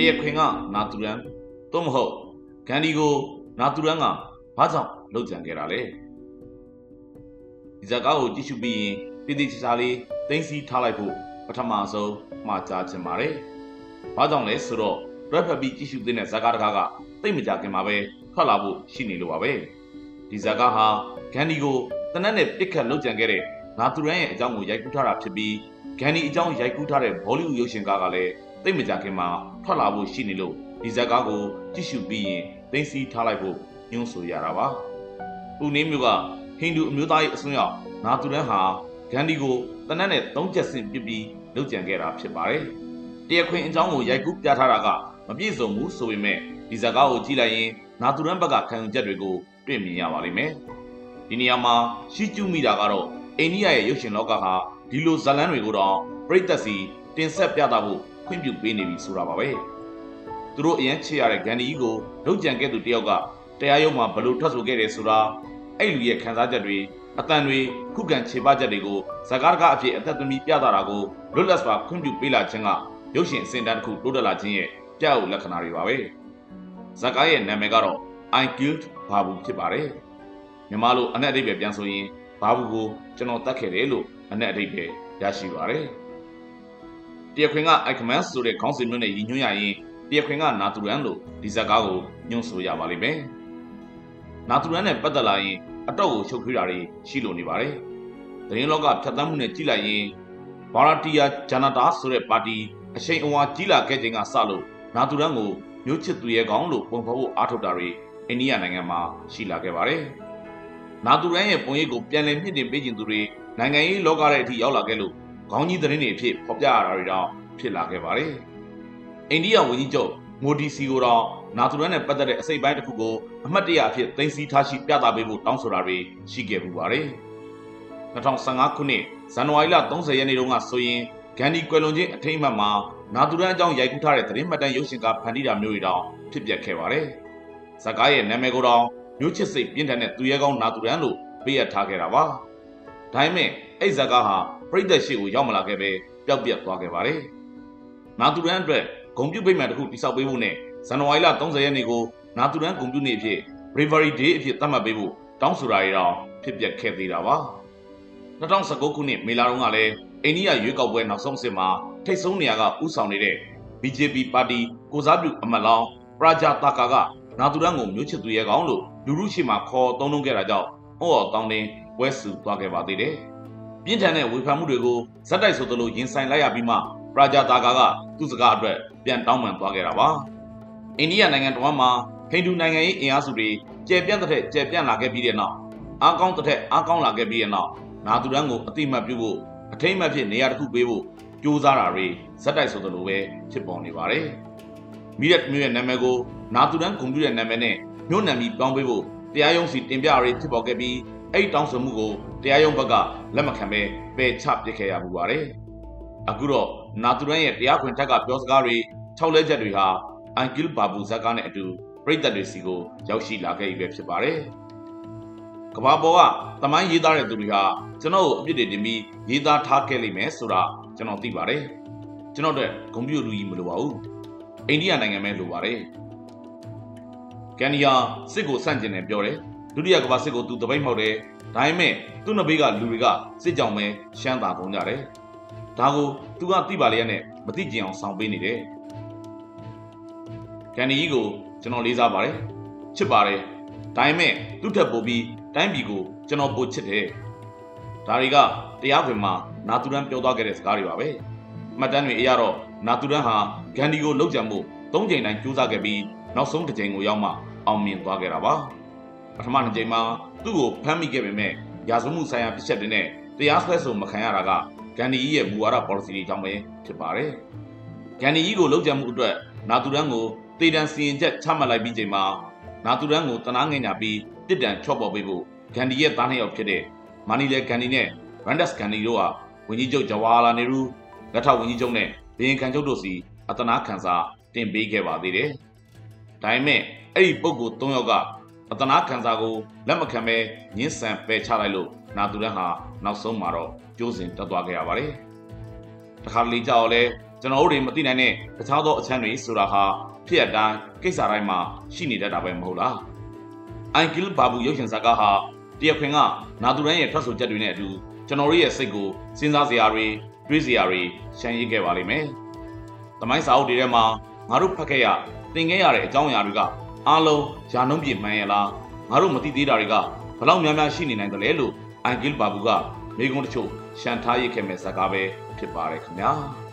ရခွင်ကနာတူရန်သို့မဟုတ်ဂန္ဒီကိုနာတူရန်ကဘာကြောင့်လှုပ်ကြံခဲ့တာလဲဒီဇာတ်ကားကိုကြည့်ရှုပြီးရင်ပြည်တိချာလေးတင်းစီထားလိုက်ဖို့ပထမဆုံးမှာကြားချင်ပါတယ်ဘာကြောင့်လဲဆိုတော့ red ဖက်ပြီးကြည့်ရှုတဲ့ဇာတ်ကားတကားကတိတ်မကြခင်မှာပဲထွက်လာဖို့ရှိနေလို့ပါပဲဒီဇာတ်ကားဟာဂန္ဒီကိုတနက်နဲ့ပြစ်ခတ်လှုပ်ကြံခဲ့တဲ့နာတူရန်ရဲ့အကြောင်းကိုရိုက်ကူးထားတာဖြစ်ပြီးဂန်ဒီအကြောင်းရိုက်ကူးထားတဲ့ဘောလိဝုဒ်ရုပ်ရှင်ကားကလည်း တိတ်မကြခင်မှာထွက်လာဖို့ရှိနေလို့ဒီဇက်ကားကိုကြည့်ရှုပြီးရင်သိသိထားလိုက်ဖို့ညွှန်းဆိုရတာပါ။ပူနေမျိုးကဟိန္ဒူအမျိုးသားရေးအစွန်းရောက်နာတူရန်ဟာဂန်ဒီကိုတနက်နဲ့သုံးချက်ဆင့်ပြစ်ပြီးလုပ်ကြံခဲ့တာဖြစ်ပါတယ်။တရားခွင်အကြောင်းကိုရိုက်ကူးပြထားတာကမပြည့်စုံဘူးဆိုပေမဲ့ဒီဇက်ကားကိုကြည့်လိုက်ရင်နာတူရန်ဘက်ကခံယူချက်တွေကိုတွေ့မြင်ရပါလိမ့်မယ်။ဒီနေရာမှာရှိကျူးမိတာကတော့အိန္ဒိယရဲ့ရုပ်ရှင်လောကဟာဒီလိုဇာတ်လမ်းတွေကိုတော့ပြိသက်စီတင်ဆက်ပြသဖို့ ခွင့်ပြုပေးနေပြီဆိုတာပါပဲသူတို့အရင်ချစ်ရတဲ့ဂန်ဒီကြီးကိုလုံကြံခဲ့သူတယောက်ကတရားရုံးမှာဘလို့ထွက်ဆိုခဲ့တယ်ဆိုတာအဲ့လူရဲ့ခံစားချက်တွေအတန်တွေခုခံခြေပချက်တွေကိုဇကားတကအဖြစ်အသက်သမီးပြသတာကိုလွတ်လပ်စွာခွင့်ပြုပေးလာခြင်းကရုပ်ရှင်အစဉ်တန်းတစ်ခုတိုးတက်လာခြင်းရဲ့ပြအုပ်လက္ခဏာတွေပါပဲဇကားရဲ့နာမည်ကတော့ I killed Babu ဖြစ်ပါတယ်မြန်မာလိုအနက်အဓိပ္ပာယ်ပြန်ဆိုရင်ဘာဘူးကိုကျွန်တော်တတ်ခဲ့တယ်လို့အနက်အဓိပ္ပာယ်ရရှိပါတယ်။ တရားခွင်က Eichmann ဆိုတဲ့ခေါင်းစဉ်မျိုးနဲ့ရည်ညွှန်းရရင်တရားခွင်ကနာတူရန်လို့ဒီဇာတ်ကားကိုညွှန်းဆိုရပါလိမ့်မယ်။နာတူရန်နဲ့ပတ်သက်လာရင်အတော့ကိုချုပ်ထွေးတာတွေရှိလို့နေပါတယ်။သတင်းလောကဖြတ်သန်းမှုနဲ့ကြည့်လိုက်ရင်ဘာရာတီယာဂျနာတာဆိုတဲ့ပါတီအရှိန်အဝါကြီးလာခဲ့ချိန်ကစလို့နာတူရန်ကိုမျိုးချစ်သူရဲ့ကောင်းလို့ပုံဖော်ဖို့အားထုတ်တာတွေအိန္ဒိယနိုင်ငံမှာရှိလာခဲ့ပါတယ်။နာတူရန်ရဲ့ပုံရိပ်ကိုပြန်လည်မြင့်တင်ပေးခြင်းသူတွေနိုင်ငံရေးလောကရဲ့အထိရောက်လာခဲ့လို့ ခေါင်းကြီးသတင်းတွေအဖြစ်ဖော်ပြရတာတွေတော့ဖြစ်လာခဲ့ပါတယ်။အိန္ဒိယဝန်ကြီးချုပ်မိုဒီစီကိုတော့နာတူရန်နဲ့ပတ်သက်တဲ့အစိပ်ပိုင်းတစ်ခုကိုအမှတ်တရအဖြစ်သိမ်းဆည်းထားရှိပြသပေးဖို့တောင်းဆိုတာတွေရှိခဲ့ပူပါတယ်။2015ခုနှစ်ဇန်နဝါရီလ30ရက်နေ့တုန်းကဆိုရင်ဂန်ဒီကွယ်လွန်ခြင်းအထိမ်းအမှတ်မှာနာတူရန်အကြောင်းရိုက်ကူးထားတဲ့သတင်းမှတ်တမ်းရုပ်ရှင်ကဖန်တီးတာမျိုးတွေတောင်ဖြစ်ပျက်ခဲ့ပါတယ်။ဇကားရဲ့နာမည်ကိုတော့မျိုးချစ်စိတ်ပြင်းထန်တဲ့သူရဲကောင်းနာတူရန်လို့ပေးအပ်ထားခဲ့တာပါ။ဒါပေမဲ့အဲ့ဇကားဟာ ပြိသက်ရှိကိုရောက်မလာခဲ့ပဲပျောက်ပြက်သွားခဲ့ပါတယ်။နာတူရန်အတွက်ဂုံပြုတ်ပိမှန်တစ်ခုတိစောက်ပေးဖို့နဲ့ဇန်နဝါရီလ30ရက်နေ့ကိုနာတူရန်ဂုံပြုတ်နေ့အဖြစ် Bravery Day အဖြစ်သတ်မှတ်ပေးဖို့တောင်းဆိုတာတွေတော့ဖြစ်ပျက်ခဲ့သေးတာပါ။2019ခုနှစ်မေလတုန်းကလည်းအိန္ဒိယရွေးကောက်ပွဲနောက်ဆုံးစစ်မှာထိတ်ဆုံးနေရာကဥဆောင်နေတဲ့ BJP ပါတီကိုစားပြုအမတ်လောင်းပရာဂျာတာကာကနာတူရန်ကိုမျိုးချစ်သူရဲကောင်းလို့လူလူရှိမှခေါ်သုံးလုံးခဲ့တာကြောင့်ဟောတောင်းတင်ပွဲစုသွားခဲ့ပါသေးတယ်။ ပြင်းထန်တဲ့ဝေဖန်မှုတွေကိုဇက်တိုက်ဆိုသလိုရင်ဆိုင်လိုက်ရပြီးမှပရာဂျာတာကာကသူ့စကားအတွက်ပြန်တောင်းပန်သွားခဲ့တာပါ။အိန္ဒိယနိုင်ငံတော်မှာဟိန္ဒူနိုင်ငံရေးအင်အားစုတွေကျယ်ပြန့်တဲ့ကျယ်ပြန့်လာခဲ့ပြီးတဲ့နောက်အားကောင်းတဲ့အားကောင်းလာခဲ့ပြီးတဲ့နောက်နာတူရန်ကိုအတိမတ်ပြုဖို့အထိမ့်မှတ်ဖြစ်နေရာတစ်ခုပေးဖို့ကြိုးစားတာတွေဇက်တိုက်ဆိုသလိုပဲဖြစ်ပေါ်နေပါတယ်။မိရက်မျိုးရဲ့နာမည်ကိုနာတူရန်ကွန်ပျူတာနာမည်နဲ့မြို့နာမည်ပြောင်းပေးဖို့တရားရုံးစီတင်ပြရေးဖြစ်ပေါ်ခဲ့ပြီး အဲ့တောင်းဆိုမှုကိုတရားရုံးဘက်ကလက်မခံဘဲပယ်ချပစ်ခဲ့ရမှုပါတယ်။အခုတော့နာတူရန်ရဲ့တရားခွင်ထက်ကပြောစကားတွေ၆လက်ချက်တွေဟာအန်ကီလ်ဘာဘူဇက်ကားနဲ့အတူပြည်သက်တွေစီကိုရောက်ရှိလာခဲ့ပြီပဲဖြစ်ပါတယ်။ကဘာပေါ်ကတမိုင်းရေးသားတဲ့သူတွေဟာကျွန်တော်ကိုအပြစ်တွေတင်ပြီးရေးသားထားခဲ့လိမ့်မယ်ဆိုတာကျွန်တော်သိပါတယ်။ကျွန်တော်တို့ဂုံပြူလူကြီးမလိုပါဘူး။အိန္ဒိယနိုင်ငံပဲလိုပါတယ်။ကန်နီယာစစ်ကိုဆန့်ကျင်တယ်ပြောတယ်။ ဒုတိယကမ္ဘာစစ်ကိုသူတပိတ်မှောက်တယ်။ဒါပေမဲ့သူ့နှစ်ဘေးကလူတွေကစစ်ကြောင်ပဲရှမ်းသာပုံကြတယ်။ဒါကိုသူကသိပါလျက်နဲ့မသိကျင်အောင်ဆောင်ပေးနေတယ်။ကန်နီကြီးကိုကျွန်တော်လေးစားပါတယ်။ချစ်ပါတယ်။ဒါပေမဲ့သူ့ထက်ပိုပြီးတိုင်းပြည်ကိုကျွန်တော်ပိုချစ်တယ်။ဒါတွေကတရားခွင်မှာနာတူရန်ပြောသွားခဲ့တဲ့စကားတွေပါပဲ။မှတ်တမ်းတွေအရတော့နာတူရန်ဟာဂန်ဒီကိုလှုပ်ကြံမှု၃ချိန်တိုင်းကြိုးစားခဲ့ပြီးနောက်ဆုံးတစ်ချိန်ကိုရောက်မှအောင်မြင်သွားခဲ့တာပါ။ ပထမတစ်ချိန်မှာသူ့ကိုဖမ်းမိခဲ့ပေမဲ့ရာဇဝမှုဆိုင်ရာပြစ်ချက်တွေနဲ့တရားစွဲဆိုမခံရတာကဂန်ဒီကြီးရဲ့မူဝါဒ policy တွေကြောင့်ပဲဖြစ်ပါတယ်။ဂန်ဒီကြီးကိုလှုပ်ကြံမှုအတွက်နာတူရန်ကိုတေတံစီရင်ချက်ချမှတ်လိုက်ပြီးချိန်မှာနာတူရန်ကိုတနာငင်ညာပြီးတစ်တံချော့ပေါ်ပေးဖို့ဂန်ဒီရဲ့သားနှစ်ယောက်ဖြစ်တဲ့မာနီလေဂန်ဒီနဲ့ရန်ဒက်စ်ဂန်ဒီတို့ဟာဝန်ကြီးချုပ်ဂျဝါလာနေရူလက်ထောက်ဝန်ကြီးချုပ်နဲ့ဘီယင်ခံချုပ်တို့စီအတနာခံစာတင်ပေးခဲ့ပါသေးတယ်။ဒါပေမဲ့အဲ့ဒီပုဂ္ဂိုလ်၃ယောက်က အတနာခံစာကိုလက်မခံဘဲညှင်းဆန်ပယ်ချလိုက်လို့နာတူရန်ဟာနောက်ဆုံးမှာတော့ကျိုးစင်တက်သွားခဲ့ရပါတယ်။တခါလေကြောက်လဲကျွန်တော်တို့တွေမသိနိုင်တဲ့တခြားသောအချမ်းတွေဆိုတာဟာဖြစ်ရတိုင်းကိစ္စတိုင်းမှာရှိနေတတ်တာပဲမဟုတ်လားအိုင်ဂီလ်ဘာဘူးရုပ်ရှင်ဇာတ်ကားဟာတရခွင်ကနာသူရန်ရဲ့ထွက်ဆိုချက်တွေနဲ့အတူကျွန်တော်တို့ရဲ့စိတ်ကိုစဉ်းစားစရာတွေတွေးစရာတွေရှမ်းရေးခဲ့ပါလိမ့်မယ်။သမိုင်းစာအုပ်တွေထဲမှာငါတို့ဖတ်ခဲ့ရသင်ခဲ့ရတဲ့အကြောင်းအရာတွေက အားလုံးယာနှုံးပြမှန်ရဲ့လားငါတို့မသိသေးတာတွေကဘယ်လောက်များများရှိနေနိုင်သလဲလို့အိုင်ဂီလ်ဘာဘူးကမိကုံးတချို့ရှန်ထားရခဲ့မဲ့ဇာတ်ကားပဲဖြစ်ပါတယ်ခင်ဗျာ။